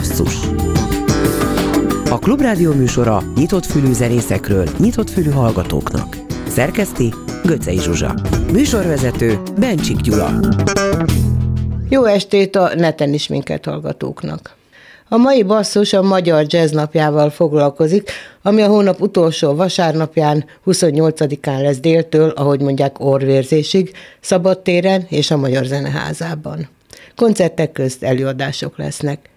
Basszus A Klubrádió műsora nyitott fülű zenészekről, nyitott fülű hallgatóknak. Szerkeszti Göcej Zsuzsa. Műsorvezető Bencsik Gyula. Jó estét a neten is minket hallgatóknak. A mai basszus a Magyar Jazz napjával foglalkozik, ami a hónap utolsó vasárnapján, 28-án lesz déltől, ahogy mondják, orvérzésig, szabadtéren és a Magyar Zeneházában. Koncertek közt előadások lesznek.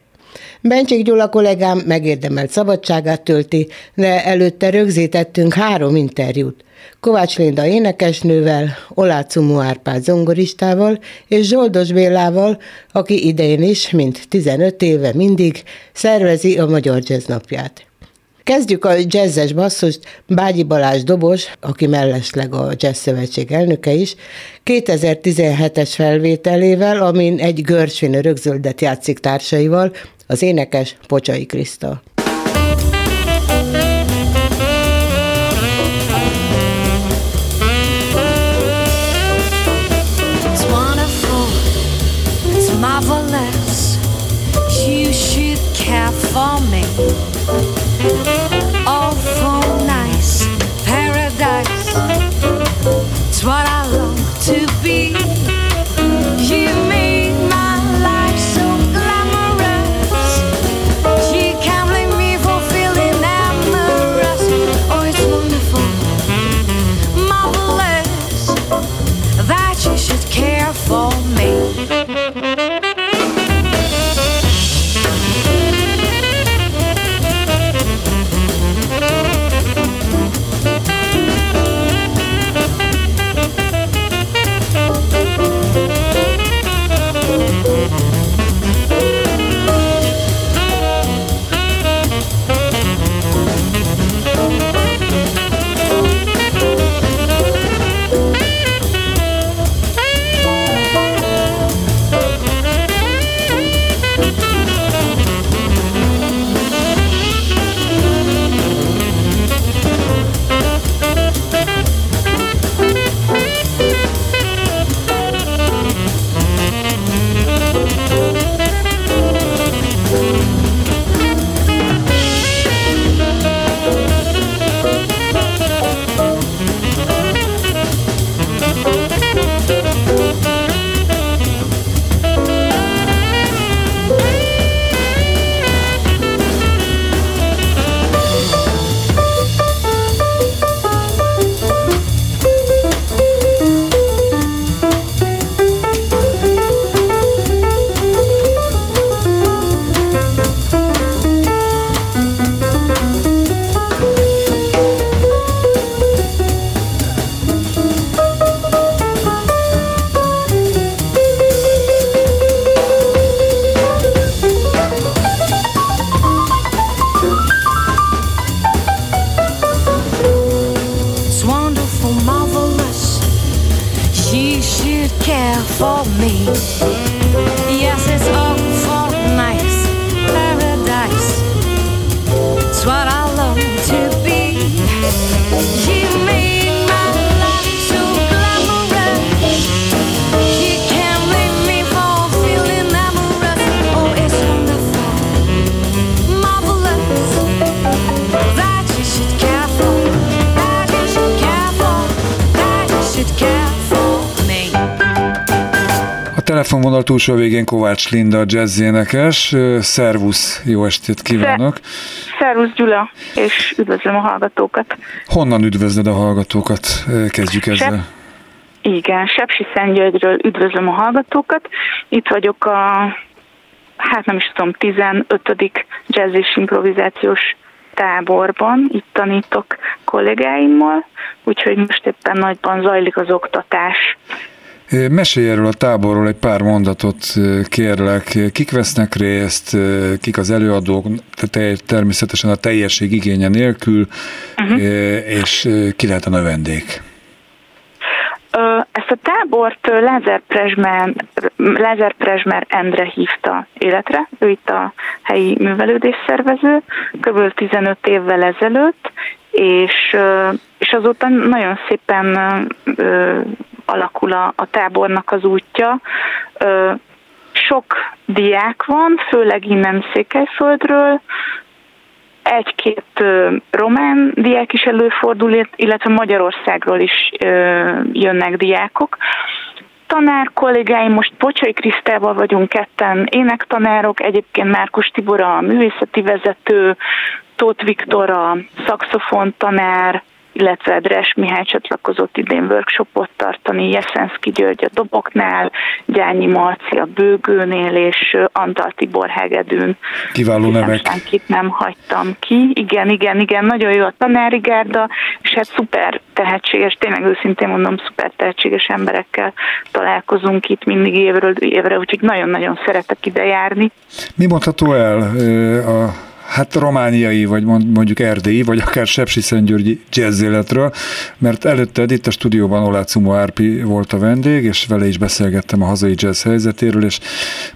Bencsik Gyula kollégám megérdemelt szabadságát tölti, de előtte rögzítettünk három interjút. Kovács Linda énekesnővel, Olácumú Árpád zongoristával és Zsoldos Bélával, aki idején is, mint 15 éve mindig, szervezi a Magyar Jazz napját. Kezdjük a jazzes basszust, Bágyi Balázs dobos, aki mellesleg a Jazz Szövetség elnöke is, 2017-es felvételével, amin egy Görsvin rögzöldet játszik társaival, az énekes Pocsai Kriszta. he should care for me. Yes, it's all. Telefonvonal túlsó végén Kovács Linda jazzénekes. Szervusz, jó estét kívánok! Szervusz Gyula, és üdvözlöm a hallgatókat! Honnan üdvözlöd a hallgatókat? Kezdjük ezzel. Sep- igen, Sepsi Szentgyörgyről üdvözlöm a hallgatókat. Itt vagyok a, hát nem is tudom, 15. jazz és improvizációs táborban, itt tanítok kollégáimmal, úgyhogy most éppen nagyban zajlik az oktatás. Mesélj erről a táborról egy pár mondatot kérlek. Kik vesznek részt, kik az előadók, természetesen a teljesség igénye nélkül, uh-huh. és ki lehet a növendék? Ezt a tábort Lázár Prezsmer, Lázár Prezsmer Endre hívta életre, ő itt a helyi művelődés szervező, kb. 15 évvel ezelőtt, és, és azóta nagyon szépen alakul a, a tábornak az útja. sok diák van, főleg innen Székelyföldről, egy-két román diák is előfordul, illetve Magyarországról is jönnek diákok. Tanár kollégáim, most Pocsai Krisztával vagyunk ketten énektanárok, egyébként Márkus Tibor a művészeti vezető, Tóth Viktor a szakszofon tanár, illetve Dres Mihály csatlakozott idén workshopot tartani, Jeszenszki György a doboknál, Gyányi Marci a bőgőnél, és Antal Tibor Hegedűn. Kiváló nevek. Senkit nem hagytam ki. Igen, igen, igen, nagyon jó a tanári gárda, és hát szuper tehetséges, tényleg őszintén mondom, szuper tehetséges emberekkel találkozunk itt mindig évről évre, úgyhogy nagyon-nagyon szeretek ide járni. Mi mondható el a hát romániai, vagy mondjuk erdélyi, vagy akár Sepsiszentgyörgyi jazzéletről, mert előtted itt a stúdióban Olácumó Árpi volt a vendég, és vele is beszélgettem a hazai jazz helyzetéről, és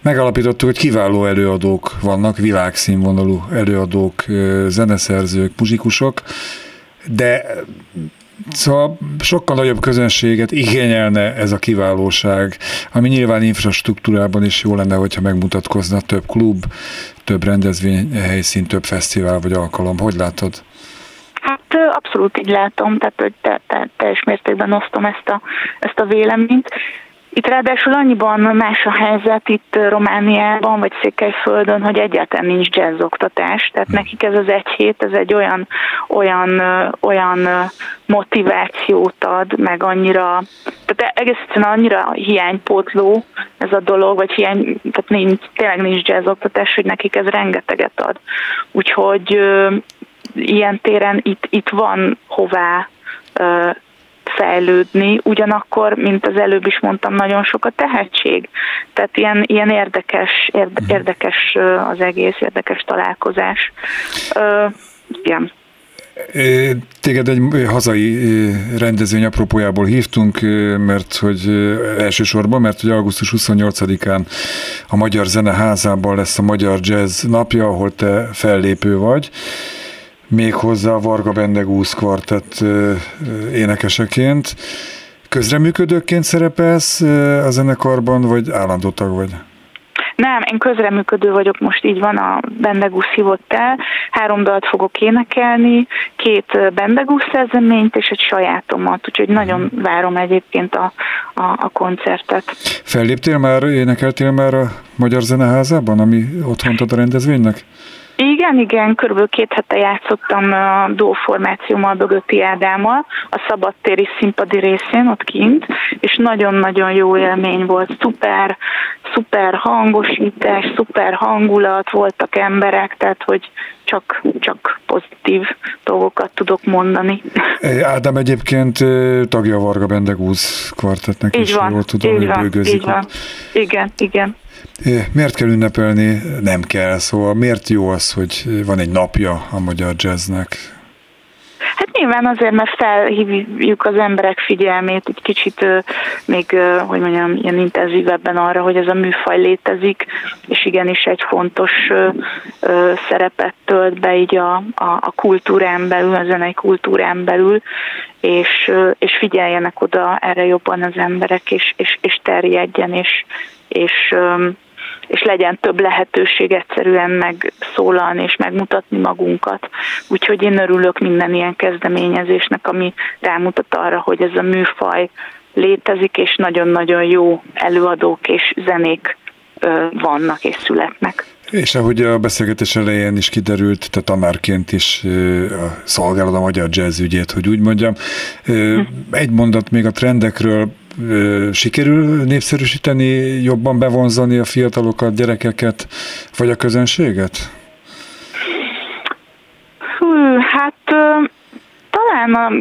megalapítottuk, hogy kiváló előadók vannak, világszínvonalú előadók, zeneszerzők, muzsikusok, de Szóval sokkal nagyobb közönséget igényelne ez a kiválóság, ami nyilván infrastruktúrában is jó lenne, hogyha megmutatkozna több klub, több rendezvényhelyszín, több fesztivál vagy alkalom. Hogy látod? Hát abszolút így látom, tehát hogy te, te, teljes mértékben osztom ezt a, ezt a véleményt. Itt ráadásul annyiban más a helyzet itt Romániában, vagy Székelyföldön, hogy egyáltalán nincs jazz oktatás, tehát nekik ez az egy hét, ez egy olyan, olyan, olyan motivációt ad, meg annyira, tehát egész egyszerűen annyira hiánypótló ez a dolog, vagy hiány, tehát nincs, tényleg nincs jazz oktatás, hogy nekik ez rengeteget ad. Úgyhogy ilyen téren itt, itt van hová fejlődni, ugyanakkor, mint az előbb is mondtam, nagyon sok a tehetség. Tehát ilyen, ilyen érdekes, érde, mhm. érdekes az egész, érdekes találkozás. Uh, igen. Téged egy hazai rendezvény apropójából hívtunk, mert hogy elsősorban, mert hogy augusztus 28-án a Magyar Zeneházában lesz a Magyar Jazz napja, ahol te fellépő vagy méghozzá a Varga Bendegúz kvartett énekeseként. Közreműködőként szerepelsz a zenekarban, vagy állandó tag vagy? Nem, én közreműködő vagyok, most így van, a Bendegúz hívott el, három dalt fogok énekelni, két Bendegúz szerzeményt és egy sajátomat, úgyhogy nagyon mhm. várom egyébként a, a, a koncertet. Felléptél már, énekeltél már a Magyar Zeneházában, ami otthon a rendezvénynek? Igen, igen, körülbelül két hete játszottam a duo formációmmal, Bögöti Ádámmal, a szabadtéri színpadi részén, ott kint, és nagyon-nagyon jó élmény volt, szuper, szuper hangosítás, szuper hangulat, voltak emberek, tehát hogy csak, csak pozitív dolgokat tudok mondani. Ádám egyébként tagja a Varga Bendegúz kvartetnek így is, van, jól tudom, így van, így van. Igen, igen. Miért kell ünnepelni? Nem kell, szóval miért jó az, hogy van egy napja a magyar jazznek? Hát nyilván azért, mert felhívjuk az emberek figyelmét egy kicsit még, hogy mondjam, ilyen intenzívebben arra, hogy ez a műfaj létezik, és igenis egy fontos szerepet tölt be így a, a, a kultúrán belül, a zenei kultúrán belül, és, és figyeljenek oda erre jobban az emberek, és, és, és terjedjen, és, és és legyen több lehetőség egyszerűen megszólalni és megmutatni magunkat. Úgyhogy én örülök minden ilyen kezdeményezésnek, ami rámutat arra, hogy ez a műfaj létezik, és nagyon-nagyon jó előadók és zenék vannak és születnek. És ahogy a beszélgetés elején is kiderült, te tanárként is szolgálod a magyar jazz ügyét, hogy úgy mondjam. Hm. Egy mondat még a trendekről, sikerül népszerűsíteni, jobban bevonzani a fiatalokat, gyerekeket, vagy a közönséget? Hát talán a,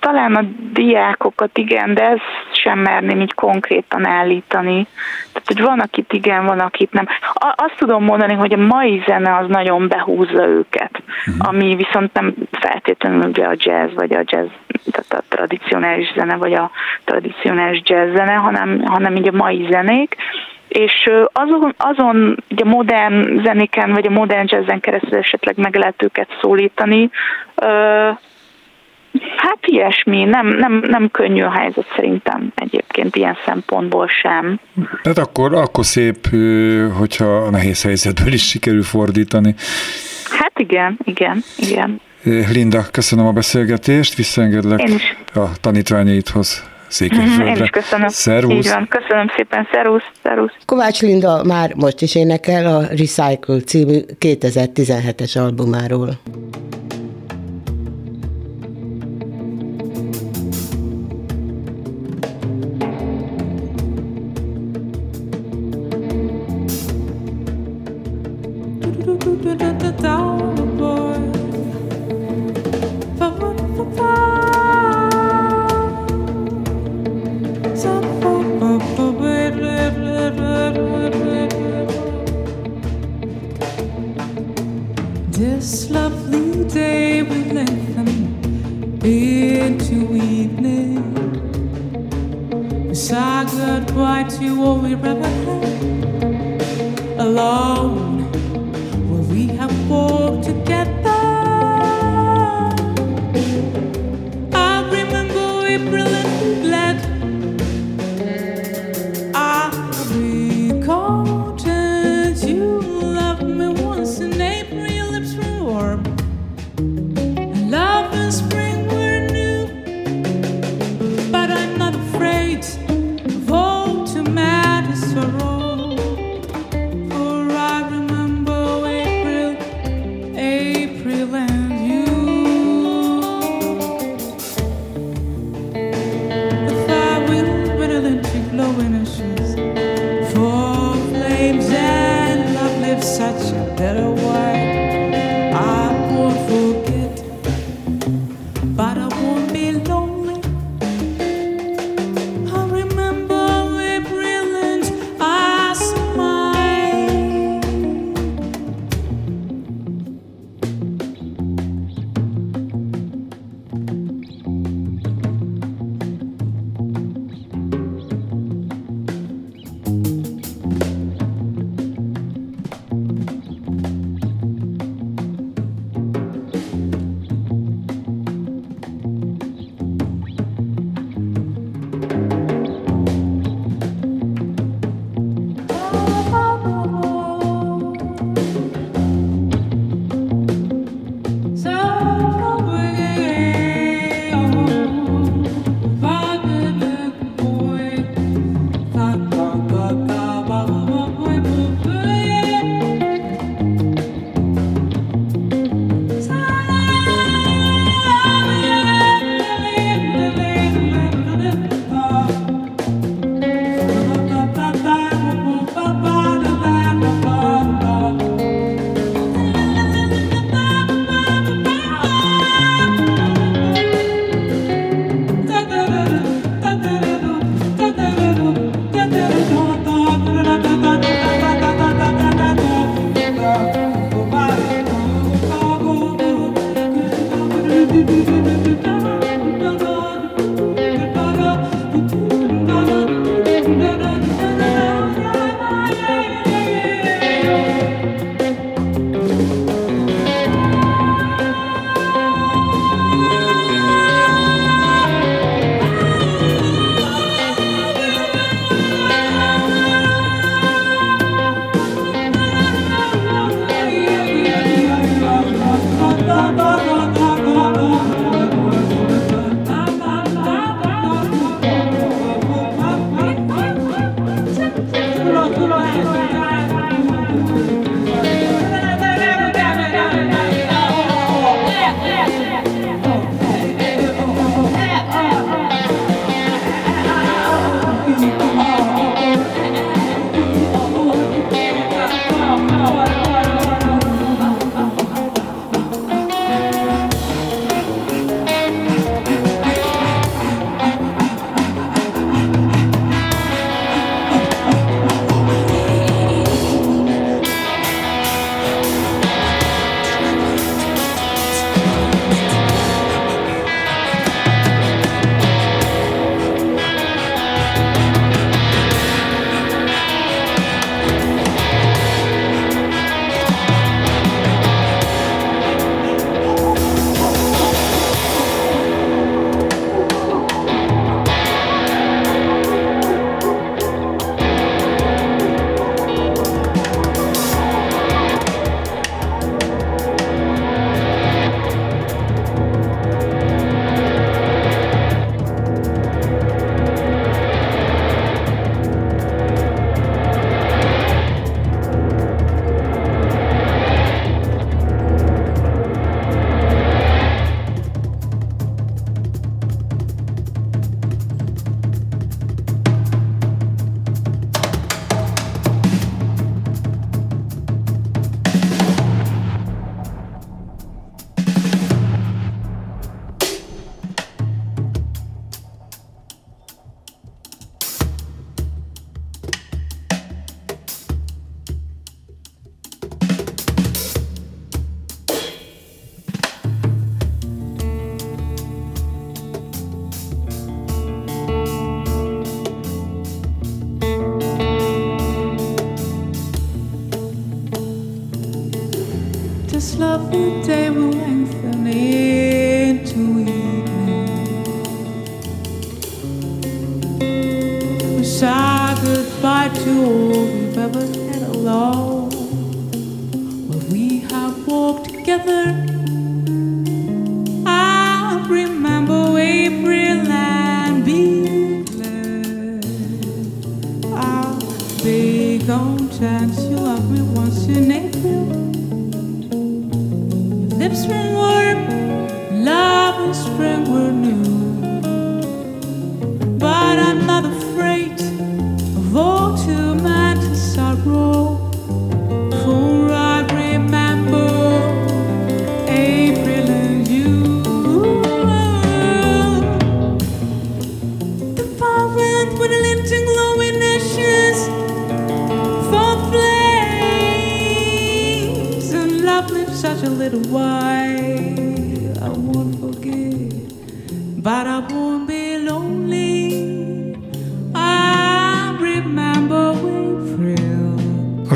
talán a diákokat igen, de ezt sem merném így konkrétan állítani. Tehát, hogy van, akit igen, van, akit nem. A, azt tudom mondani, hogy a mai zene az nagyon behúzza őket, uh-huh. ami viszont nem feltétlenül ugye a jazz, vagy a jazz, tehát a tradicionális zene, vagy a tradicionális jazz zene, hanem, hanem így a mai zenék, és azon, azon ugye a modern zenéken, vagy a modern jazzen keresztül esetleg meg lehet őket szólítani, Hát ilyesmi, nem, nem, nem könnyű a helyzet szerintem egyébként ilyen szempontból sem. Hát akkor, akkor szép, hogyha a nehéz helyzetből is sikerül fordítani. Hát igen, igen, igen. Linda, köszönöm a beszélgetést, visszaengedlek a tanítványaidhoz. Székelyföldre. Én is köszönöm. Szervusz. Így van, köszönöm szépen, szervusz, szervusz. Kovács Linda már most is énekel a Recycle című 2017-es albumáról.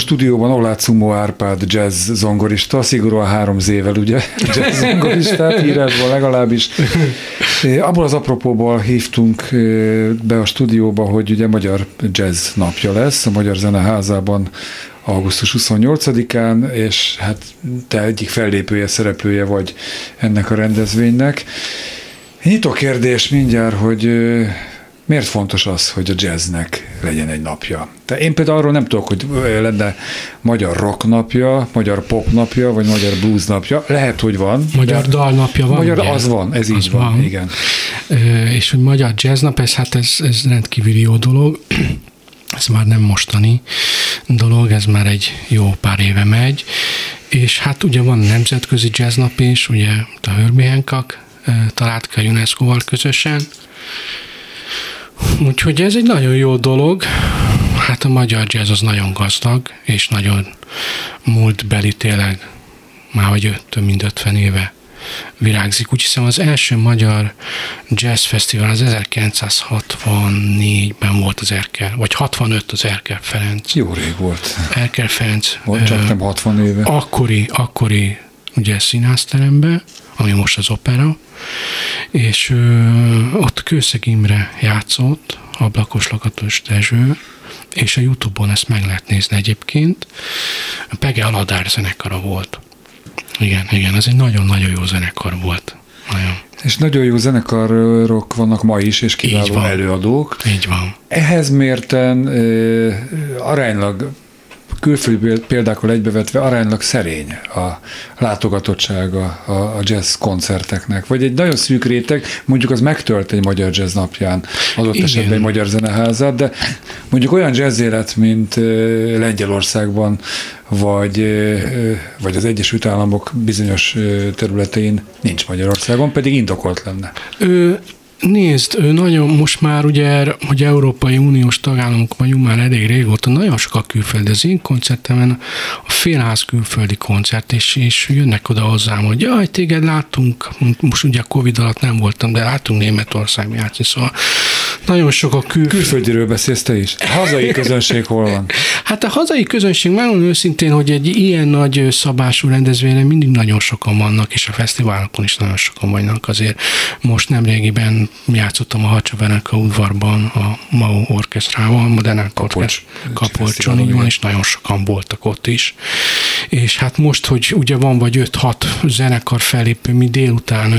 Stúdióban Olád Szumó Árpád jazz zongorista, szigorúan három zével ugye jazz zongoristát, írásban legalábbis. Abból az apropóból hívtunk be a stúdióba, hogy ugye Magyar Jazz napja lesz a Magyar Zeneházában augusztus 28-án, és hát te egyik fellépője, szereplője vagy ennek a rendezvénynek. Nyitó kérdés mindjárt, hogy miért fontos az, hogy a jazznek legyen egy napja? De én például arról nem tudok, hogy lenne magyar rock napja, magyar pop napja, vagy magyar blues napja. Lehet, hogy van. Magyar de dalnapja van, Magyar, ugye? az van, ez Az így van, van. igen. Ö, és hogy magyar jazznap, ez hát ez, ez rendkívüli jó dolog. Ez már nem mostani dolog, ez már egy jó pár éve megy. És hát ugye van nemzetközi jazznap is, ugye a ö, talált ki a UNESCO-val közösen. Úgyhogy ez egy nagyon jó dolog. Hát a magyar jazz az nagyon gazdag, és nagyon múltbeli tényleg, már vagy öt, több mint 50 éve virágzik. Úgy hiszem az első magyar jazz fesztivál az 1964-ben volt az Erkel, vagy 65 az Erkel Ferenc. Jó rég volt. Erkel Ferenc. Volt csak nem 60 éve. akkori, akkori ugye színházterembe, ami most az opera, és ö, ott Kőszeg Imre játszott, Ablakos Lakatos Dezső, és a Youtube-on ezt meg lehet nézni egyébként. Pege Aladár zenekara volt. Igen, igen, ez egy nagyon-nagyon jó zenekar volt. Nagyon. És nagyon jó zenekarok vannak ma is, és Így kiváló van. előadók. Így van. Ehhez mérten ö, aránylag külföldi példákkal egybevetve aránylag szerény a látogatottsága a, a jazz koncerteknek. Vagy egy nagyon szűk réteg, mondjuk az megtölt egy magyar jazz napján, adott Igen. esetben egy magyar zeneházat, de mondjuk olyan jazz élet, mint ö, Lengyelországban, vagy, ö, ö, vagy az Egyesült Államok bizonyos ö, területein nincs Magyarországon, pedig indokolt lenne. Ő, nézd, nagyon, most már ugye, hogy Európai Uniós tagállamok vagyunk már elég régóta, nagyon sok a külföldi. Az én koncertemen a félház külföldi koncert, és, és jönnek oda hozzám, hogy jaj, téged láttunk, most ugye a Covid alatt nem voltam, de láttunk Németországban játszani, szóval nagyon sok a külföldi. Külföldiről beszélsz te is. A hazai közönség hol van? Hát a hazai közönség, megmondom őszintén, hogy egy ilyen nagy szabású rendezvényen mindig nagyon sokan vannak, és a fesztiválokon is nagyon sokan vannak. Azért most nemrégiben játszottam a Hacsaverenka udvarban a MAU orkesztrával, a Modern Kapocs Kapolcson, így van, és nagyon sokan voltak ott is. És hát most, hogy ugye van vagy 5-6 zenekar fellépő, mi délután,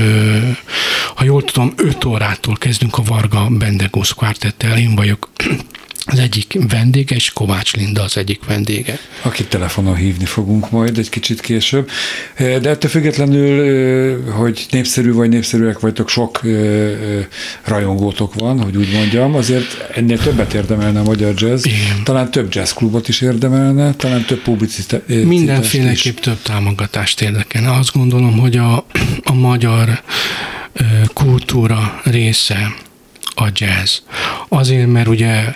ha jól tudom, 5 órától kezdünk a Varga Bendegósz kvártettel, én vagyok az egyik vendége, és Kovács Linda az egyik vendége. akit telefonon hívni fogunk majd egy kicsit később. De ettől függetlenül, hogy népszerű vagy népszerűek vagytok, sok rajongótok van, hogy úgy mondjam, azért ennél többet érdemelne a magyar jazz. Igen. Talán több jazzklubot is érdemelne, talán több publicitást is. Mindenféleképp több támogatást érdekelne. Azt gondolom, hogy a, a magyar kultúra része a jazz. Azért, mert ugye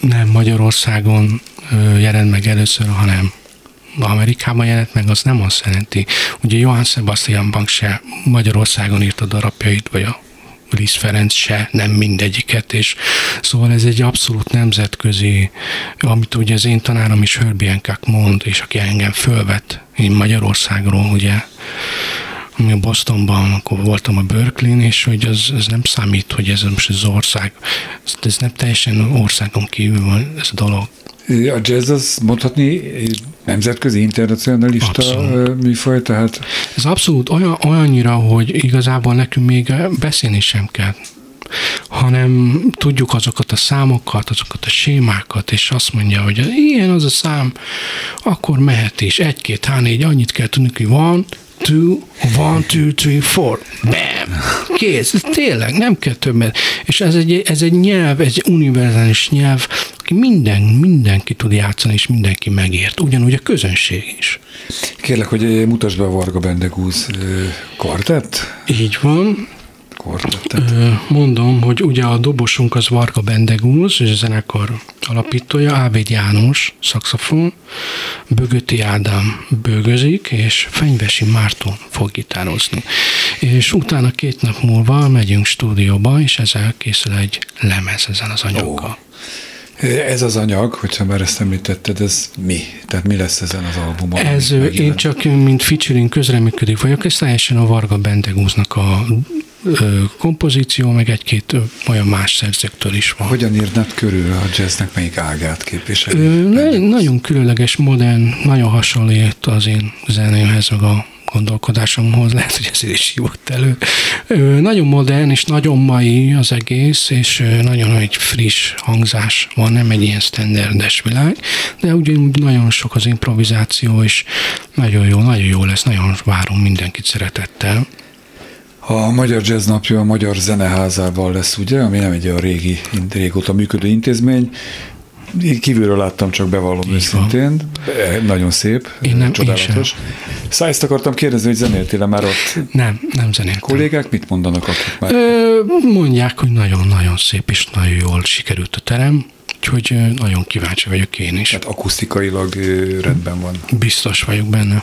nem Magyarországon jelent meg először, hanem Amerikában jelent meg, az nem azt jelenti. Ugye Johann Sebastian Bach se Magyarországon írta darabjait, vagy a Liszt Ferenc se, nem mindegyiket, és szóval ez egy abszolút nemzetközi, amit ugye az én tanárom is Herbie Hancock mond, és aki engem fölvett így Magyarországról, ugye, Bostonban, akkor voltam a Berkeley-n, és hogy az, az nem számít, hogy ez most az ország, ez, ez nem teljesen országon kívül van ez a dolog. A jazz az mondhatni nemzetközi, internacionalista abszolút. műfaj, tehát... Ez abszolút olyan, olyannyira, hogy igazából nekünk még beszélni sem kell hanem tudjuk azokat a számokat, azokat a sémákat, és azt mondja, hogy ilyen az a szám, akkor mehet is. Egy, két, há, négy, annyit kell tudni, hogy van, two, one, two, three, four, bam, kész, tényleg, nem kell többet. És ez egy, ez egy nyelv, ez egy univerzális nyelv, aki minden, mindenki tud játszani, és mindenki megért, ugyanúgy a közönség is. Kérlek, hogy mutasd be a Varga Bendegúz kvartett. Így van, kvartettet? Mondom, hogy ugye a dobosunk az Varga Bendegúz, és a zenekar alapítója, Ávéd János, szakszofon, Bögöti Ádám bőgözik, és Fenyvesi Márton fog gitározni. És utána két nap múlva megyünk stúdióba, és ezzel készül egy lemez ezen az anyaggal. Oh. Ez az anyag, hogyha már ezt említetted, ez mi? Tehát mi lesz ezen az albumon? Ez én csak, mint featuring közreműködő vagyok, ez teljesen a Varga Bendegúznak a kompozíció, meg egy-két olyan más szerzőktől is van. Hogyan írnád körül a jazznek melyik ágát képviseli? Nagyon különleges, modern, nagyon hasonlít az én zenémhez, a gondolkodásomhoz, lehet, hogy ezért is hívott elő. Nagyon modern és nagyon mai az egész, és nagyon egy friss hangzás van, nem egy ilyen standardes világ, de ugyanúgy nagyon sok az improvizáció, és nagyon jó, nagyon jó lesz, nagyon várom mindenkit szeretettel. A Magyar Jazz Napja a Magyar Zeneházával lesz, ugye, ami nem egy a régi, régóta működő intézmény. Én kívülről láttam, csak bevallom Így őszintén. Van. Nagyon szép, én nem, csodálatos. Szóval ezt akartam kérdezni, hogy zenéltél már ott? Nem, nem zenéltem. Kollégák mit mondanak, akik már? Ö, mondják, hogy nagyon-nagyon szép és nagyon jól sikerült a terem. Úgyhogy nagyon kíváncsi vagyok én is. Hát akusztikailag rendben van. Biztos vagyok benne.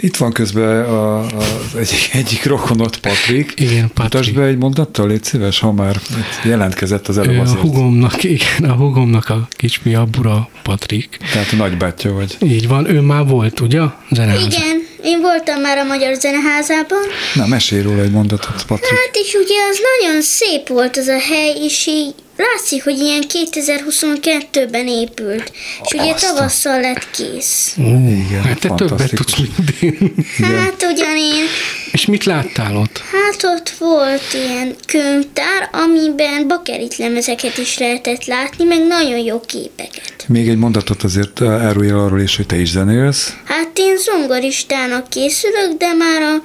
Itt van közben a, a, az egyik, egyik rokonot, Patrik. Igen, Patrik. Mutasd be egy mondattal, légy szíves, ha már jelentkezett az előbb A hugomnak, igen, a hugomnak a kisfia, Bura Patrik. Tehát a nagybátyja vagy. Így van, ő már volt, ugye? Zeneháza. Igen, én voltam már a Magyar Zeneházában. Na, mesélj róla egy mondatot, Patrik. Hát és ugye az nagyon szép volt az a hely, és így látszik, hogy ilyen 2022-ben épült, és ugye tavasszal lett kész. Ó, igen, hát te többet tudsz, mint én. Hát ugyan én. És mit láttál ott? Hát ott volt ilyen könyvtár, amiben bakerit lemezeket is lehetett látni, meg nagyon jó képeket. Még egy mondatot azért árulj el arról is, hogy te is zenélsz. Hát én zongoristának készülök, de már a,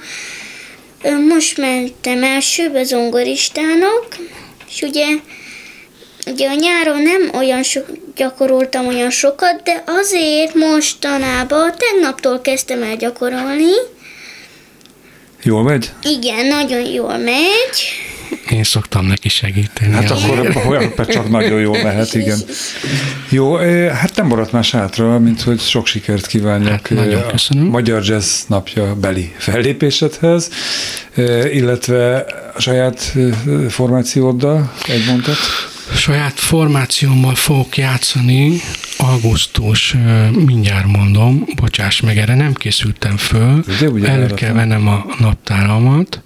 most mentem elsőbe zongoristának, és ugye Ugye a nyáron nem olyan sok, gyakoroltam olyan sokat, de azért mostanában tegnaptól kezdtem el gyakorolni. Jól megy? Igen, nagyon jól megy. Én szoktam neki segíteni. Hát akkor olyan csak nagyon jól mehet, igen. Jó, hát nem maradt más hátra, mint hogy sok sikert kívánjak hát, nagyon köszönöm. a Magyar Jazz napja beli fellépésedhez, illetve a saját formációddal egy mondat saját formációmmal fogok játszani, augusztus, mindjárt mondom, bocsáss meg, erre nem készültem föl, elő kell vennem a naptáramat.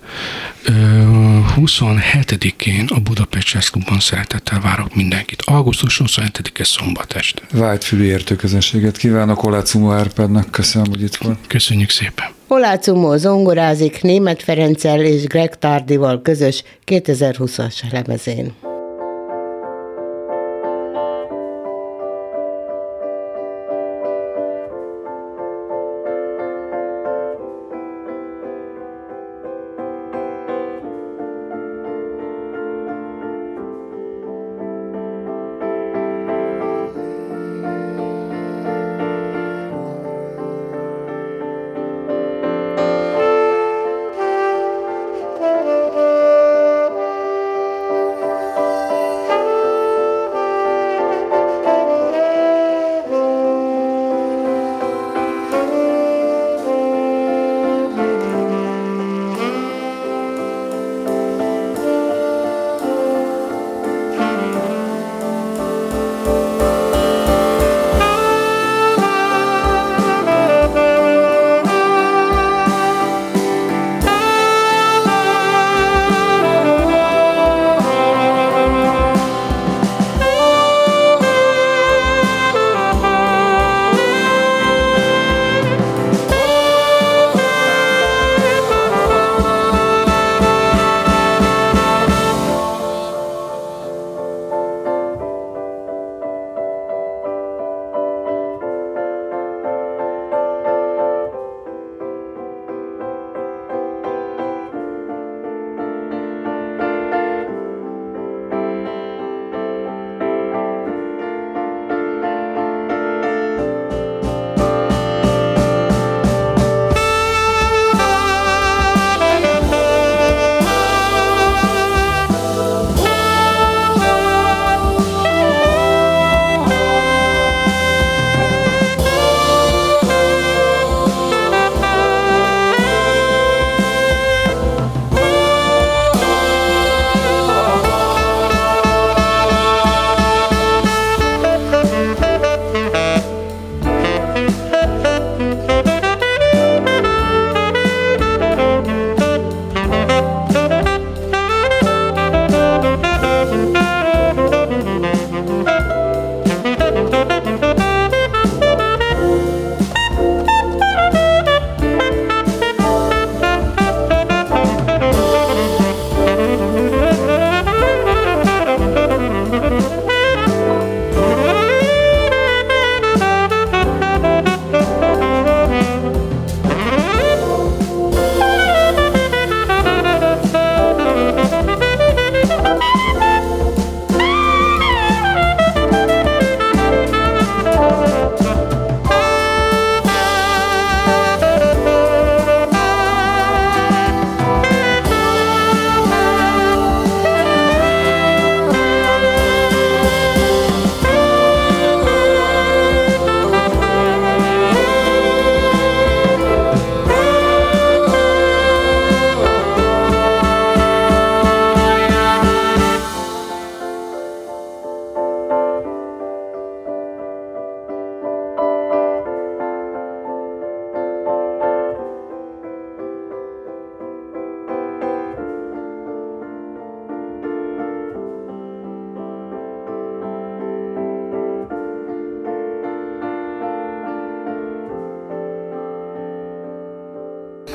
27-én a Budapest Jazz szeretettel várok mindenkit. Augusztus 27-e szombat este. Vágyfülű értőközönséget kívánok Olácumó Árpádnak, köszönöm, hogy itt volt. Köszönjük szépen. Olácumó zongorázik Német Ferenccel és Greg Tardival közös 2020-as lemezén.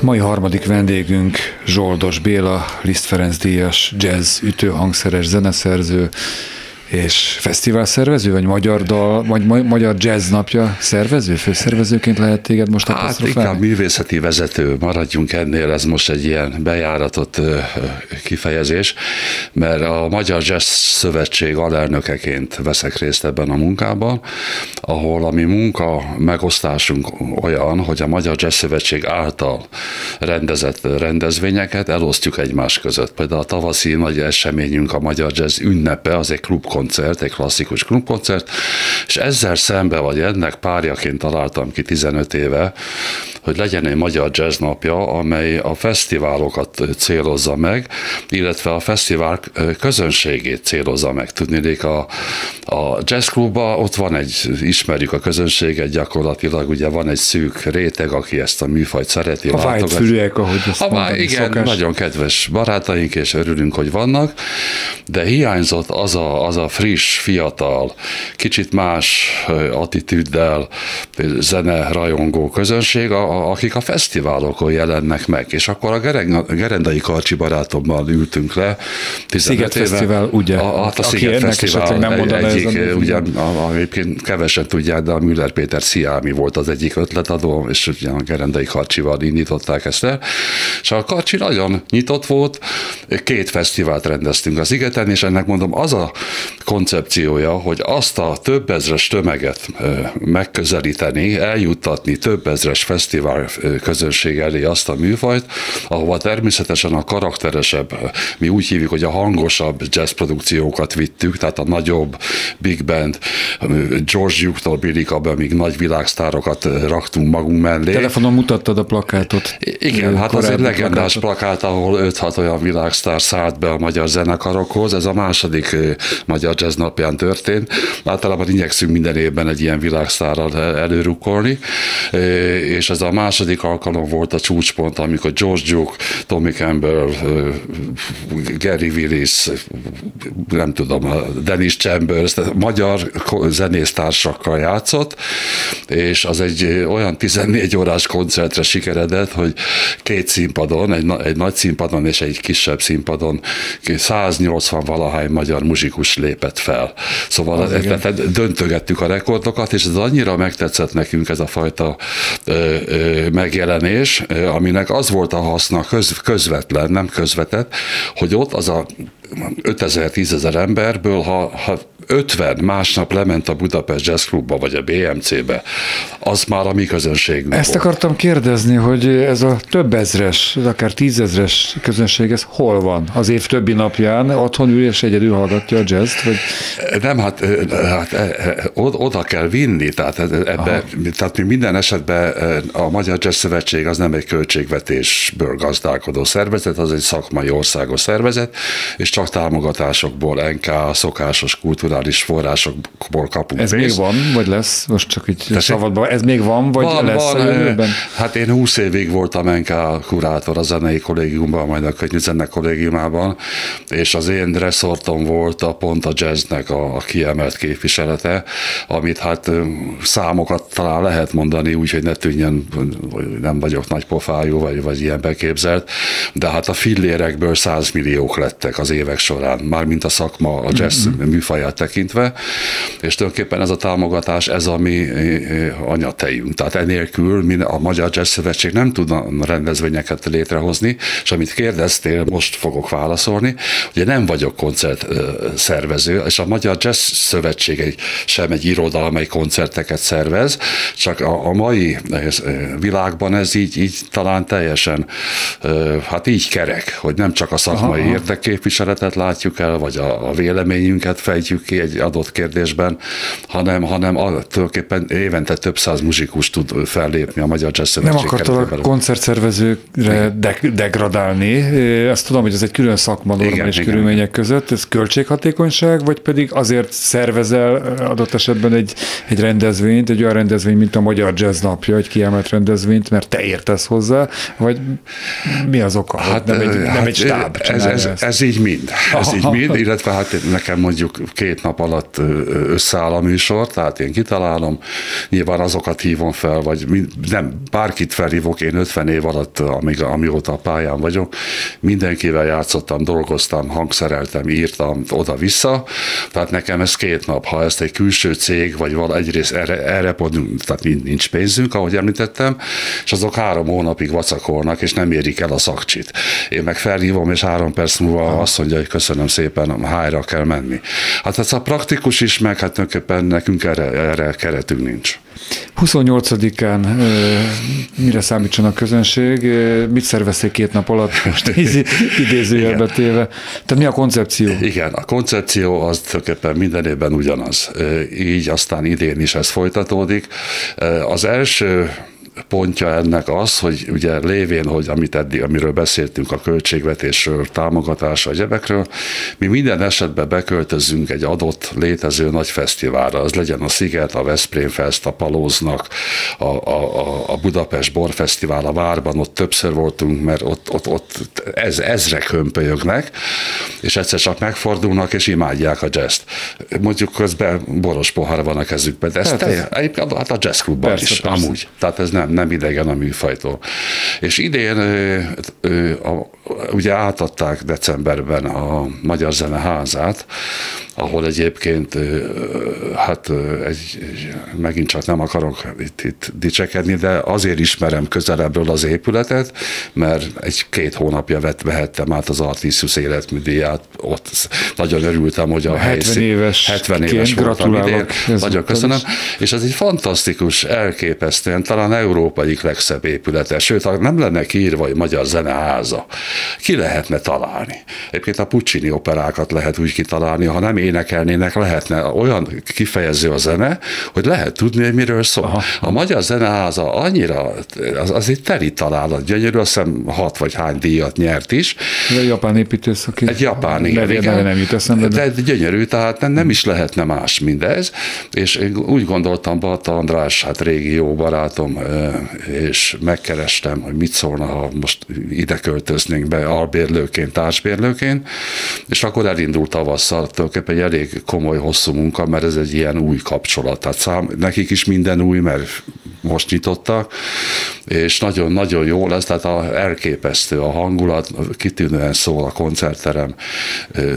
Mai harmadik vendégünk Zsoldos Béla, Liszt Ferenc díjas, jazz, ütőhangszeres, zeneszerző, és fesztivál szervező, vagy magyar dal, vagy magyar jazz napja szervező, főszervezőként lehet téged most Hát inkább művészeti vezető, maradjunk ennél, ez most egy ilyen bejáratott kifejezés, mert a Magyar Jazz Szövetség alelnökeként veszek részt ebben a munkában, ahol a mi munka megosztásunk olyan, hogy a Magyar Jazz Szövetség által rendezett rendezvényeket elosztjuk egymás között. Például a tavaszi nagy eseményünk a Magyar Jazz ünnepe, az egy klub klubkoncert, egy klasszikus klubkoncert, és ezzel szembe, vagy ennek párjaként találtam ki 15 éve, hogy legyen egy magyar jazz napja, amely a fesztiválokat célozza meg, illetve a fesztivál közönségét célozza meg. Tudnék, a, a jazzklubban ott van egy, ismerjük a közönséget gyakorlatilag, ugye van egy szűk réteg, aki ezt a műfajt szereti. A vágyfülűek, ahogy ezt a, mondani, Igen, szokás. nagyon kedves barátaink, és örülünk, hogy vannak, de hiányzott az a, az a friss, fiatal, kicsit más attitűddel zene rajongó közönség, a, akik a fesztiválokon jelennek meg. És akkor a Gerendai Karcsi barátommal ültünk le. Sziget éve, Fesztivál, ugye? A, a, a Sziget Fesztivál nem egy, egyik, ugyan, a, egyébként kevesen tudják, de a Müller Péter Sziámi volt az egyik ötletadó, és ugye a Gerendai Karcsival indították ezt el. És a Karcsi nagyon nyitott volt, két fesztivált rendeztünk az Szigeten, és ennek mondom, az a koncepciója, hogy azt a több ezres tömeget megközelíteni, eljuttatni több ezres fesztivál közönség elé azt a műfajt, ahova természetesen a karakteresebb, mi úgy hívjuk, hogy a hangosabb jazz produkciókat vittük, tehát a nagyobb big band, George Duke-tól Billy még nagy világsztárokat raktunk magunk mellé. Telefonon mutattad a plakátot. Igen, hát az egy legendás plakátot. plakát, ahol 5-6 olyan világsztár szállt be a magyar zenekarokhoz. Ez a második magyar jazz napján történt. Általában igyekszünk minden évben egy ilyen világszárral előrukkolni, és ez a második alkalom volt a csúcspont, amikor George Duke, Tommy Campbell, Gary Willis, nem tudom, Dennis Chambers, magyar zenésztársakkal játszott, és az egy olyan 14 órás koncertre sikeredett, hogy két színpadon, egy, egy nagy színpadon és egy kisebb színpadon 180 valahány magyar muzsikus lépett fel. Szóval tehát döntögettük a rekordokat, és ez annyira megtetszett nekünk ez a fajta ö, ö, megjelenés, aminek az volt a haszna köz, közvetlen, nem közvetett, hogy ott az a 5000-10 ezer emberből, ha, ha 50 másnap lement a Budapest Jazz Clubba, vagy a BMC-be, az már a mi közönségünk Ezt volt. akartam kérdezni, hogy ez a több ezres, akár tízezres közönség, ez hol van? Az év többi napján otthon ül és egyedül hallgatja a jazz vagy? Nem, hát, hát e, e, oda kell vinni, tehát, ebbe, tehát mi minden esetben a Magyar Jazz Szövetség az nem egy költségvetésből gazdálkodó szervezet, az egy szakmai országos szervezet, és csak támogatásokból, NK, szokásos kulturális forrásokból kapunk Ez még van, vagy lesz? Most csak így szabadban. Ez még van, vagy van, lesz van, a jövőben? Hát én 20 évig voltam NK kurátor a zenei kollégiumban, majd a könyvzene kollégiumában, és az én reszortom volt a pont a jazznek a, a kiemelt képviselete, amit hát számokat talán lehet mondani, úgyhogy ne tűnjön, nem vagyok nagy pofájú, vagy, vagy ilyen beképzelt, de hát a fillérekből 100 milliók lettek az évek során, mármint a szakma, a jazz mm-hmm. műfaját tekintve, és tulajdonképpen ez a támogatás, ez a mi anyatejünk. Tehát enélkül a Magyar Jazz Szövetség nem tudna rendezvényeket létrehozni, és amit kérdeztél, most fogok válaszolni, ugye nem vagyok koncert szervező, és a Magyar Jazz Szövetség egy, sem egy iroda, amely koncerteket szervez, csak a, a mai világban ez így, így talán teljesen, hát így kerek, hogy nem csak a szakmai érdekképviseletet látjuk el, vagy a, a véleményünket fejtjük ki egy adott kérdésben, hanem, hanem tulajdonképpen évente több száz muzsikus tud fellépni a Magyar Jazz Szövetség Nem akartam a koncertszervezőkre de- degradálni. Azt tudom, hogy ez egy külön szakma normális körülmények között. Ez költséghatékonyság, vagy pedig azért szervezel adott esetben egy, egy rendezvényt, egy olyan rendezvény, mint a Magyar Jazz napja, egy kiemelt rendezvényt, mert te értesz hozzá, vagy mi az oka? Hát, nem egy, hát nem egy stáb ez, ez, ez, ez, így mind. Ez így mind, illetve hát nekem mondjuk két nap alatt összeáll a műsor, tehát én kitalálom, nyilván azokat hívom fel, vagy nem, bárkit felhívok, én 50 év alatt, amíg, amióta a pályán vagyok, mindenkivel játszottam, dolgoztam, hangszereltem, írtam oda-vissza, tehát nekem ez két nap, ha ezt egy külső cég, vagy vala egyrészt erre, erre tehát nincs pénzünk, ahogy említettem, és azok három hónapig vacakolnak, és nem érik el a szakcsit. Én meg felhívom, és három perc múlva azt mondja, hogy köszönöm szépen, hájra kell menni. Hát ez a praktikus is, meg hát tulajdonképpen nekünk erre, erre keretünk nincs. 28-án mire számítson a közönség? Mit szervezték két nap alatt? Most idézőjelbe téve. Tehát mi a koncepció? Igen, a koncepció az tulajdonképpen minden évben ugyanaz. Így aztán idén is ez folytatódik. Az első pontja ennek az, hogy ugye lévén, hogy amit eddig, amiről beszéltünk a költségvetésről, támogatásra, egyebekről, mi minden esetben beköltözünk egy adott létező nagy fesztiválra, az legyen a Sziget, a Veszprém Fest, a Palóznak, a, a, a Budapest Borfesztivál a Várban, ott többször voltunk, mert ott, ott, ott ez, ezrek hömpölyögnek, és egyszer csak megfordulnak, és imádják a jazz Mondjuk közben boros pohár van a kezükben, de ez hát, te, hát a jazz klubban persze, is, persze. amúgy. Tehát ez nem nem, nem idegen a műfajtól. És idén ugye átadták decemberben a Magyar Zeneházát, ahol egyébként hát egy, megint csak nem akarok itt, itt dicsekedni, de azért ismerem közelebbről az épületet, mert egy-két hónapja vett, vehettem át az Artisius életműdíját, ott. Nagyon örültem, hogy a, a 70 helyszín, éves 70 éves voltam idén, nagyon köszönöm, és ez egy fantasztikus, elképesztően, talán Európa egyik legszebb épülete, sőt, ha nem lenne kiírva, hogy Magyar Zeneháza, ki lehetne találni? Egyébként a Puccini operákat lehet úgy kitalálni, ha nem énekelnének, lehetne olyan kifejező a zene, hogy lehet tudni, hogy miről szól. Aha. A Magyar Zeneháza annyira, az, az egy teli találat, gyönyörű, azt hiszem hat vagy hány díjat nyert is. Egy japán építész, aki egy japán, igen, igen. nem jut eszembe. De, de gyönyörű, tehát nem, nem is lehetne más mindez, és én úgy gondoltam, Balta András, hát régi jó barátom, és megkerestem, hogy mit szólna, ha most ide költöznénk be albérlőként, társbérlőként, és akkor elindult tavasszal, tulajdonképpen egy elég komoly, hosszú munka, mert ez egy ilyen új kapcsolat. Tehát szám, nekik is minden új, mert most nyitottak, és nagyon-nagyon jó lesz, tehát a, elképesztő a hangulat, kitűnően szól a koncertterem,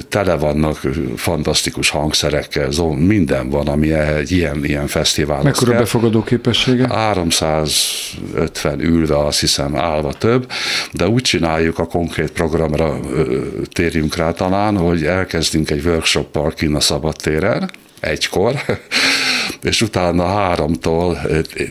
tele vannak fantasztikus hangszerekkel, minden van, ami egy ilyen, ilyen fesztivál. Mekkora befogadó képessége? 350 ülve, azt hiszem állva több, de úgy csináljuk a konkrét programra térjünk rá talán, hogy elkezdünk egy workshoppal kint a szabadtéren, egykor, és utána háromtól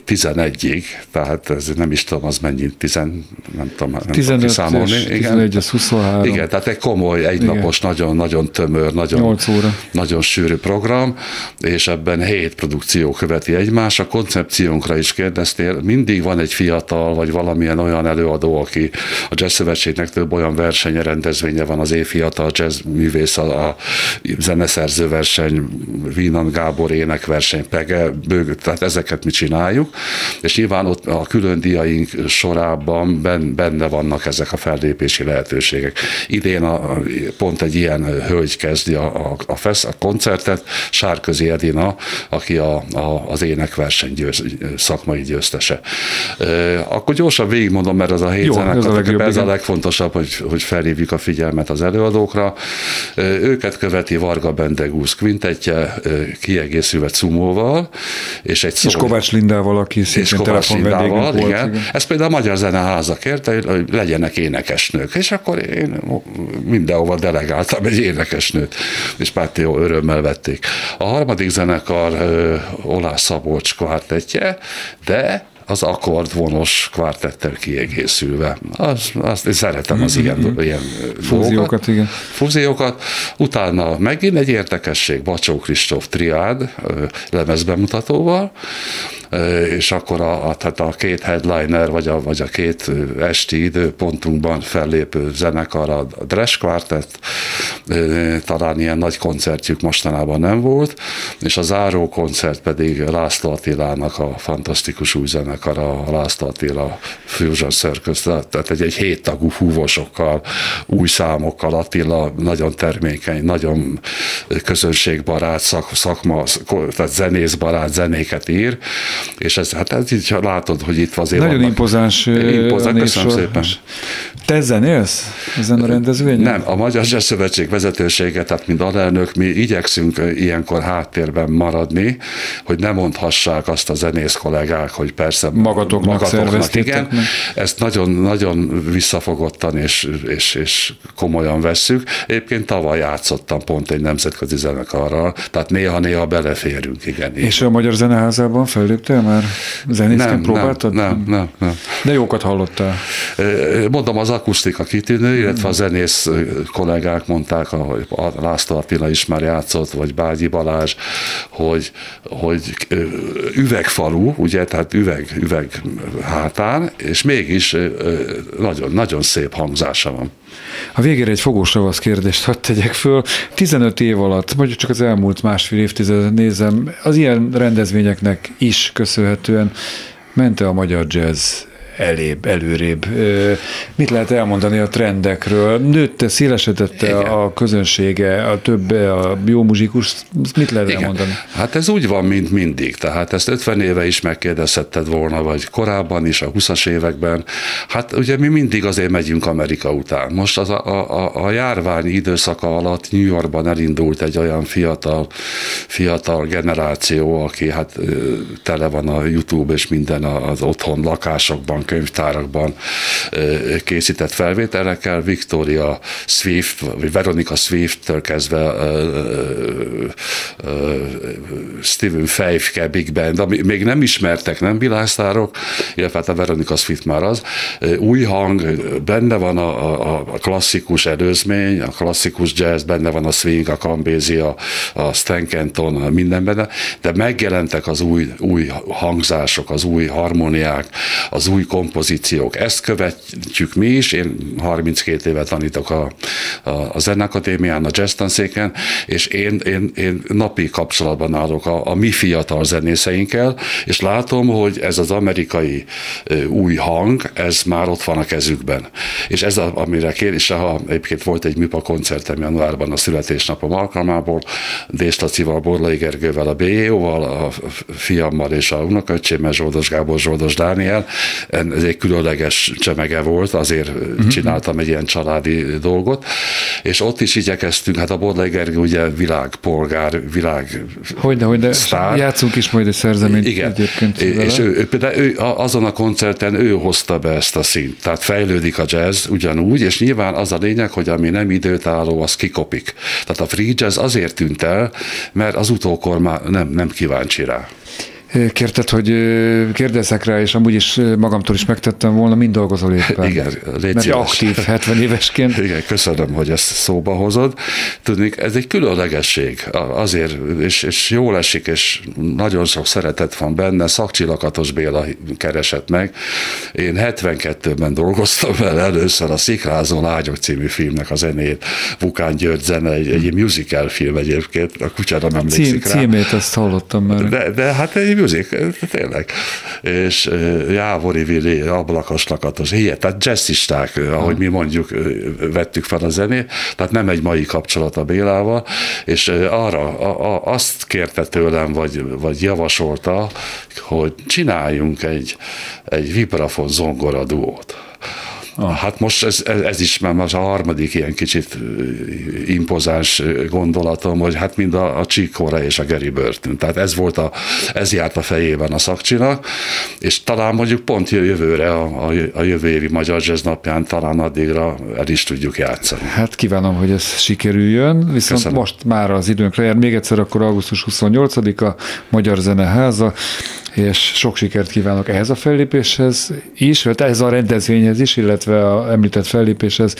tizenegyig, tehát ez nem is tudom, az mennyi, tizen, nem tudom, nem 15 tudom számolni. És 11, az 23. Igen, tehát egy komoly, egynapos, nagyon-nagyon tömör, nagyon, 8 óra. nagyon sűrű program, és ebben hét produkció követi egymás. A koncepciónkra is kérdeztél, mindig van egy fiatal, vagy valamilyen olyan előadó, aki a Jazz Szövetségnek több olyan versenye, rendezvénye van, az évfiatal jazz művész, a, a zeneszerző verseny, Vínan Gábor énekverseny, Pege, Bőg, tehát ezeket mi csináljuk, és nyilván ott a külön diaink sorában benne vannak ezek a fellépési lehetőségek. Idén a, pont egy ilyen hölgy kezdi a, a, a, fesz, a koncertet, Sárközi Edina, aki a, a, az énekverseny győz, szakmai győztese. Akkor gyorsan végigmondom, mert ez a hét zenekar, ez, a, legjobb, ez a legfontosabb, hogy, hogy felhívjuk a figyelmet az előadókra. Őket követi Varga Bendegúz kvintetje, kiegészülve Cumóval, és egy szó... És Kovács Lindával, aki szintén Kovács Lindával, igen. Volt, igen. Ez például a Magyar Zeneháza kérte, hogy legyenek énekesnők, és akkor én mindenhova delegáltam egy énekesnőt, és Páti jó örömmel vették. A harmadik zenekar Olás Szabolcs kvartettje, de az akkordvonos kvártettel kiegészülve. Az, azt én szeretem az ilyen, mm-hmm. ilyen fúziókat, igen. Fúziókat. Utána megint egy érdekesség, Bacsó Kristóf triád lemezbemutatóval, és akkor a, a, tehát a két headliner, vagy a, vagy a két esti időpontunkban fellépő zenekar, a Dresch Quartet, talán ilyen nagy koncertjük mostanában nem volt, és a záró koncert pedig László Attilának a fantasztikus új zenekar zenekar, a László Attila Fusion Circus, tehát egy, egy héttagú fúvosokkal, új számokkal, Attila nagyon termékeny, nagyon közönségbarát, szak, szakma, tehát zenészbarát zenéket ír, és ez, hát ez így látod, hogy itt azért Nagyon impozáns, impozáns köszönöm szépen. Te zenélsz ezen a rendezvényen? Nem, a Magyar Jazz Szövetség vezetősége, tehát mint alelnök, mi igyekszünk ilyenkor háttérben maradni, hogy ne mondhassák azt a zenész kollégák, hogy persze magatoknak, magatoknak igen. Meg. Ezt nagyon, nagyon visszafogottan és, és, és komolyan vesszük. Egyébként tavaly játszottam pont egy nemzetközi zenekarral, tehát néha-néha beleférünk, igen. És igen. a Magyar Zeneházában felléptél már? Zenészként nem, próbáltad? Nem, nem, nem, De jókat hallottál. Mondom, az akusztika kitűnő, illetve a zenész kollégák mondták, ahogy László Attila is már játszott, vagy Bágyi Balázs, hogy, hogy üvegfalu, ugye, tehát üveg, üveg hátán, és mégis nagyon, nagyon szép hangzása van. A végére egy fogós ravasz kérdést hadd tegyek föl. 15 év alatt, mondjuk csak az elmúlt másfél évtizedet nézem, az ilyen rendezvényeknek is köszönhetően mente a magyar jazz elébb, előrébb. Mit lehet elmondani a trendekről? Nőtte, szélesedette Igen. a közönsége, a több a jó muzsikus, mit lehet Igen. elmondani? Hát ez úgy van, mint mindig. Tehát ezt 50 éve is megkérdezhetted volna, vagy korábban is, a 20-as években. Hát ugye mi mindig azért megyünk Amerika után. Most az a, a, a járvány időszaka alatt New Yorkban elindult egy olyan fiatal, fiatal generáció, aki hát tele van a YouTube és minden az otthon lakásokban könyvtárakban készített felvételekkel, Victoria Swift, vagy Veronica Swift-től kezdve Steven Feifke Big Band, ami még nem ismertek, nem világsztárok, illetve hát a Veronica Swift már az. Új hang, benne van a, a, a klasszikus előzmény, a klasszikus jazz, benne van a swing, a kambézia, a Stankenton, minden benne, de megjelentek az új, új hangzások, az új harmóniák, az új kompozíciók. Ezt követjük mi is, én 32 éve tanítok a, a, a Zenakadémián, a jazz tanszéken, és én, én, én napi kapcsolatban állok a, a mi fiatal zenészeinkkel, és látom, hogy ez az amerikai új hang, ez már ott van a kezükben. És ez, a, amire kér, és ha egyébként volt egy műpa koncertem januárban a születésnapom alkalmából, Déslacival, Borlai Gergővel, a BJO-val, a fiammal és a unoköcsémmel, Zsoldos Gábor, Zsoldos Dániel, ez egy különleges csemege volt, azért uh-huh. csináltam egy ilyen családi dolgot, és ott is igyekeztünk, hát a Bodlai Gergő ugye világpolgár, világ Hogyne, hogy de sztár. játszunk is majd egy szerzeményt Igen. egyébként vele. És ő, ő, ő, azon a koncerten ő hozta be ezt a szint, tehát fejlődik a jazz ugyanúgy, és nyilván az a lényeg, hogy ami nem időtálló, az kikopik. Tehát a free jazz azért tűnt el, mert az utókor már nem, nem kíváncsi rá kérted, hogy kérdezzek rá, és amúgy is magamtól is megtettem volna, mind dolgozol éppen. Igen, légy Mert aktív 70 évesként. Igen, köszönöm, hogy ezt szóba hozod. Tudni, ez egy különlegesség azért, és, és jól esik, és nagyon sok szeretet van benne. Szakcsillakatos Béla keresett meg. Én 72-ben dolgoztam vele először a Szikrázó Lágyok című filmnek a zenét. Vukán György zene, egy, egy musical film egyébként, a kutyára nem emlékszik rá. Címét azt hallottam már. De, de hát egy music, tényleg. És Jávori Vili, ablakos lakatos, ilyen, tehát jazzisták, ahogy mi mondjuk vettük fel a zenét, tehát nem egy mai kapcsolat a Bélával, és arra a, a, azt kérte tőlem, vagy, vagy javasolta, hogy csináljunk egy, egy vibrafon zongora duót Ah. Hát most ez, ez is már az a harmadik ilyen kicsit impozáns gondolatom, hogy hát mind a, a Csikóra és a Geri Burton. Tehát ez volt a, ez járt a fejében a szakcsinak, és talán mondjuk pont jövőre, a, a, a jövő évi Magyar Jazz napján talán addigra el is tudjuk játszani. Hát kívánom, hogy ez sikerüljön, viszont Köszönöm. most már az időnkre jár. Még egyszer akkor augusztus 28-a Magyar Zeneháza, és sok sikert kívánok ehhez a fellépéshez is, vagy ehhez a rendezvényhez is, illetve a említett fellépéshez,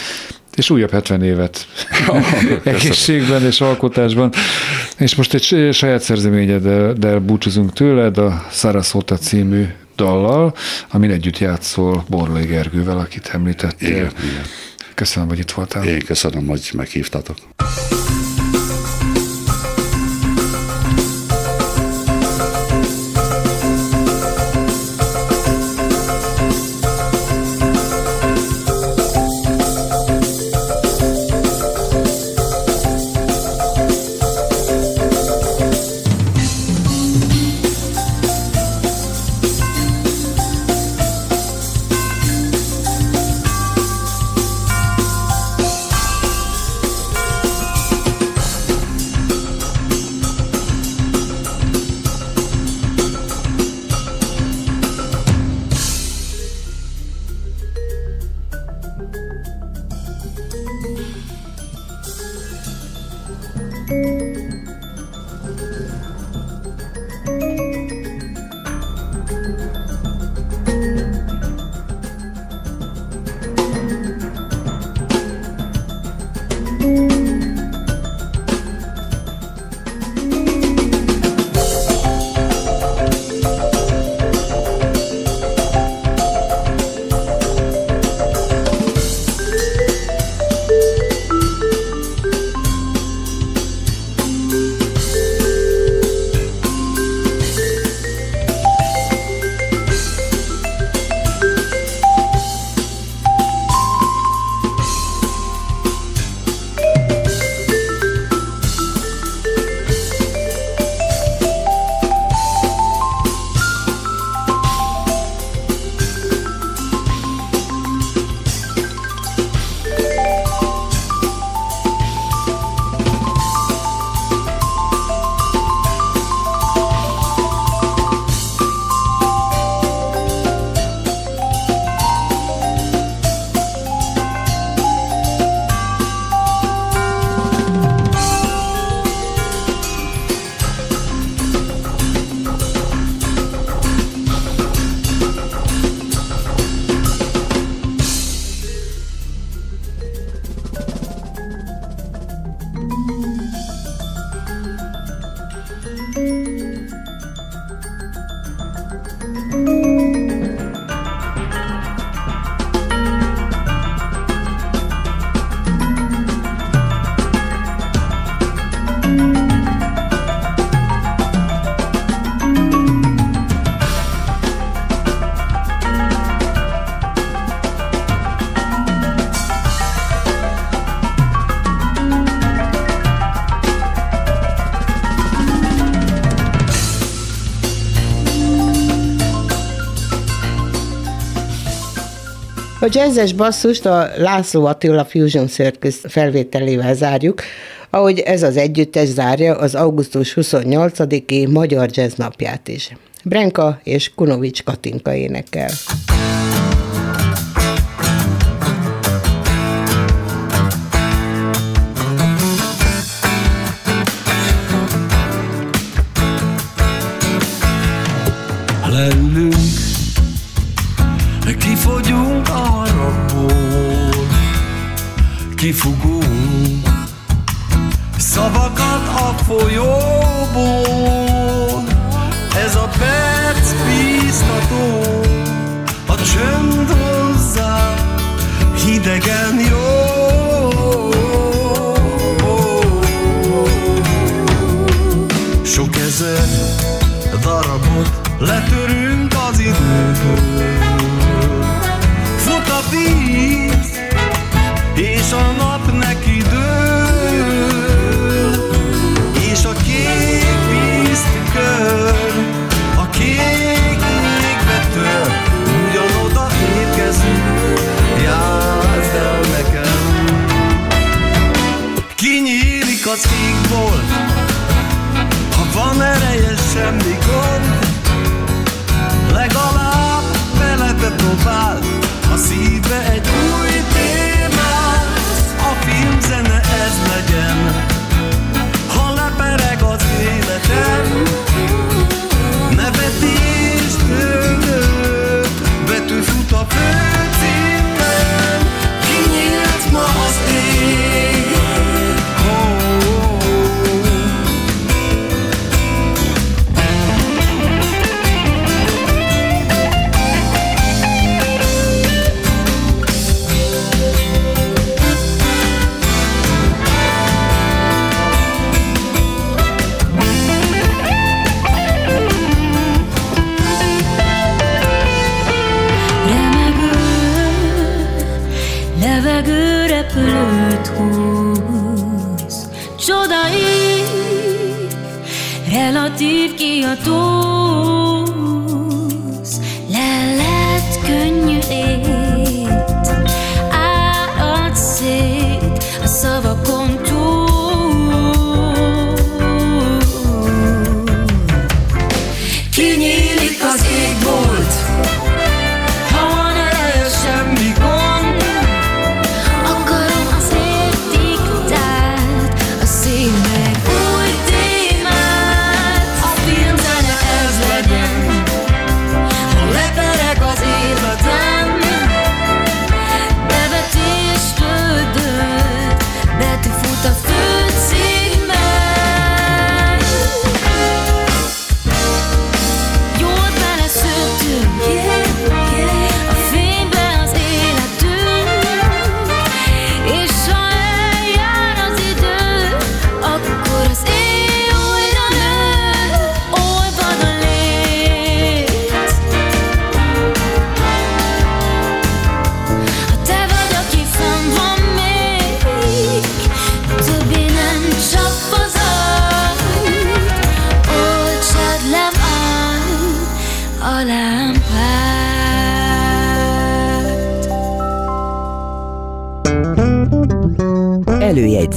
és újabb 70 évet egészségben és alkotásban. És most egy saját szerzeményeddel búcsúzunk tőled, a Sarasota című dallal, amin együtt játszol Borlai Gergővel, akit említettél. Igen, igen. Köszönöm, hogy itt voltál. Én köszönöm, hogy meghívtatok. A jazzes basszust a László Attila Fusion Circus felvételével zárjuk, ahogy ez az együttes zárja az augusztus 28-i Magyar Jazz napját is. Brenka és Kunovics Katinka énekel. leülünk, kifogyunk kifugunk szavakat a folyóból. Ez a perc bíztató, a csönd hozzá hidegen jó. Sok ezer darabot letörünk az időből. Semmi gond, Legalább belebe próbál a szíve egy új témát. A filmzene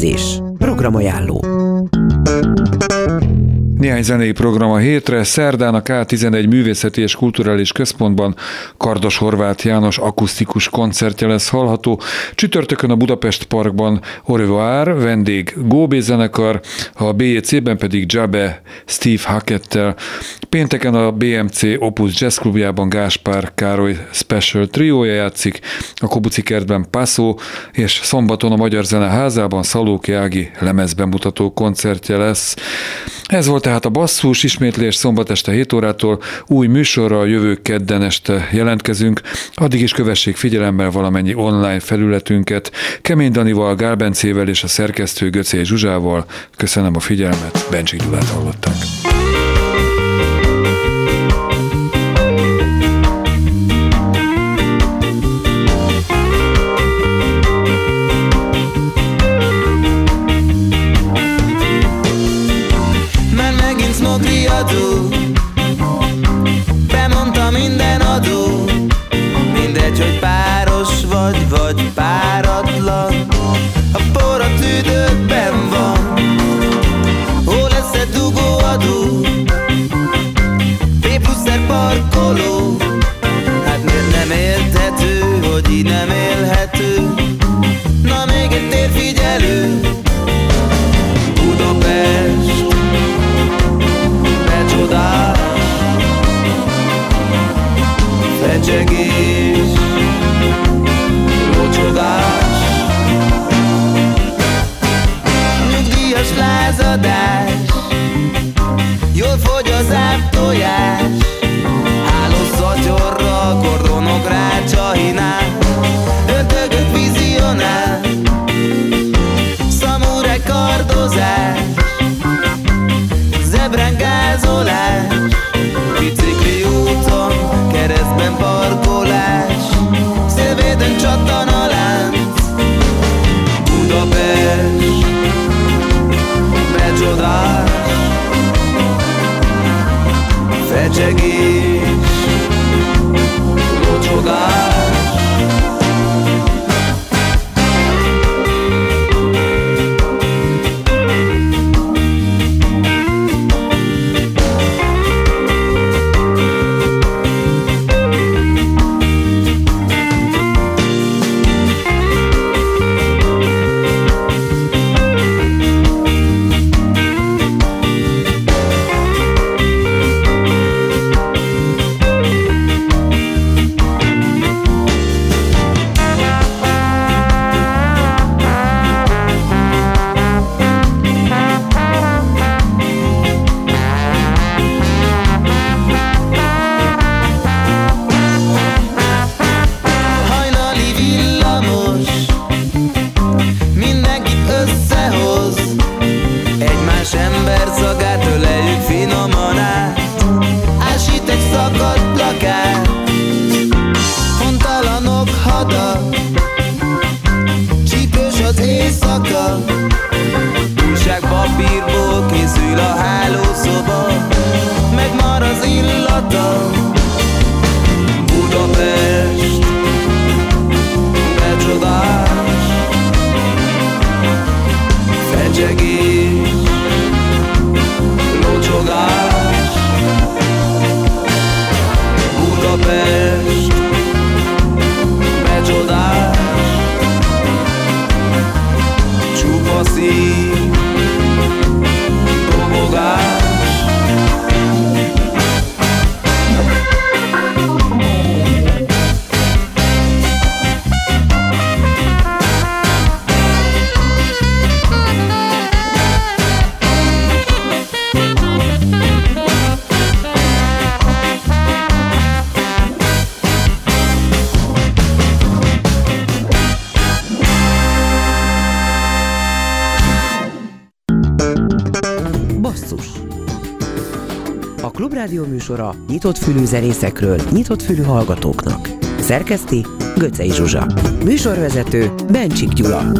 Előjegyzés. Programajánló. Néhány zenei program a hétre. Szerdán a K11 Művészeti és Kulturális Központban Kardos Horváth János akusztikus koncertje lesz hallható. Csütörtökön a Budapest Parkban Orevoir, vendég Góbé zenekar, a BJC-ben pedig Jabe Steve Hackettel. Pénteken a BMC Opus Jazz Klubjában Gáspár Károly Special triója játszik, a Kobuci kertben Passo, és szombaton a Magyar Zene házában Szalóki Ági lemezbemutató koncertje lesz. Ez volt tehát a basszus, ismétlés szombat este 7 órától, új műsorral jövő kedden este jelentkezünk, addig is kövessék figyelemmel valamennyi online felületünket. Kemény Danival, Gál Bencével és a szerkesztő Göcé Zsuzsával. Köszönöm a figyelmet, Bencsik Gyulát hallottak. Műsora nyitott fülű zenészekről, nyitott fülű hallgatóknak. Szerkeszti Göcej Zsuzsa. Műsorvezető Bencsik Gyula.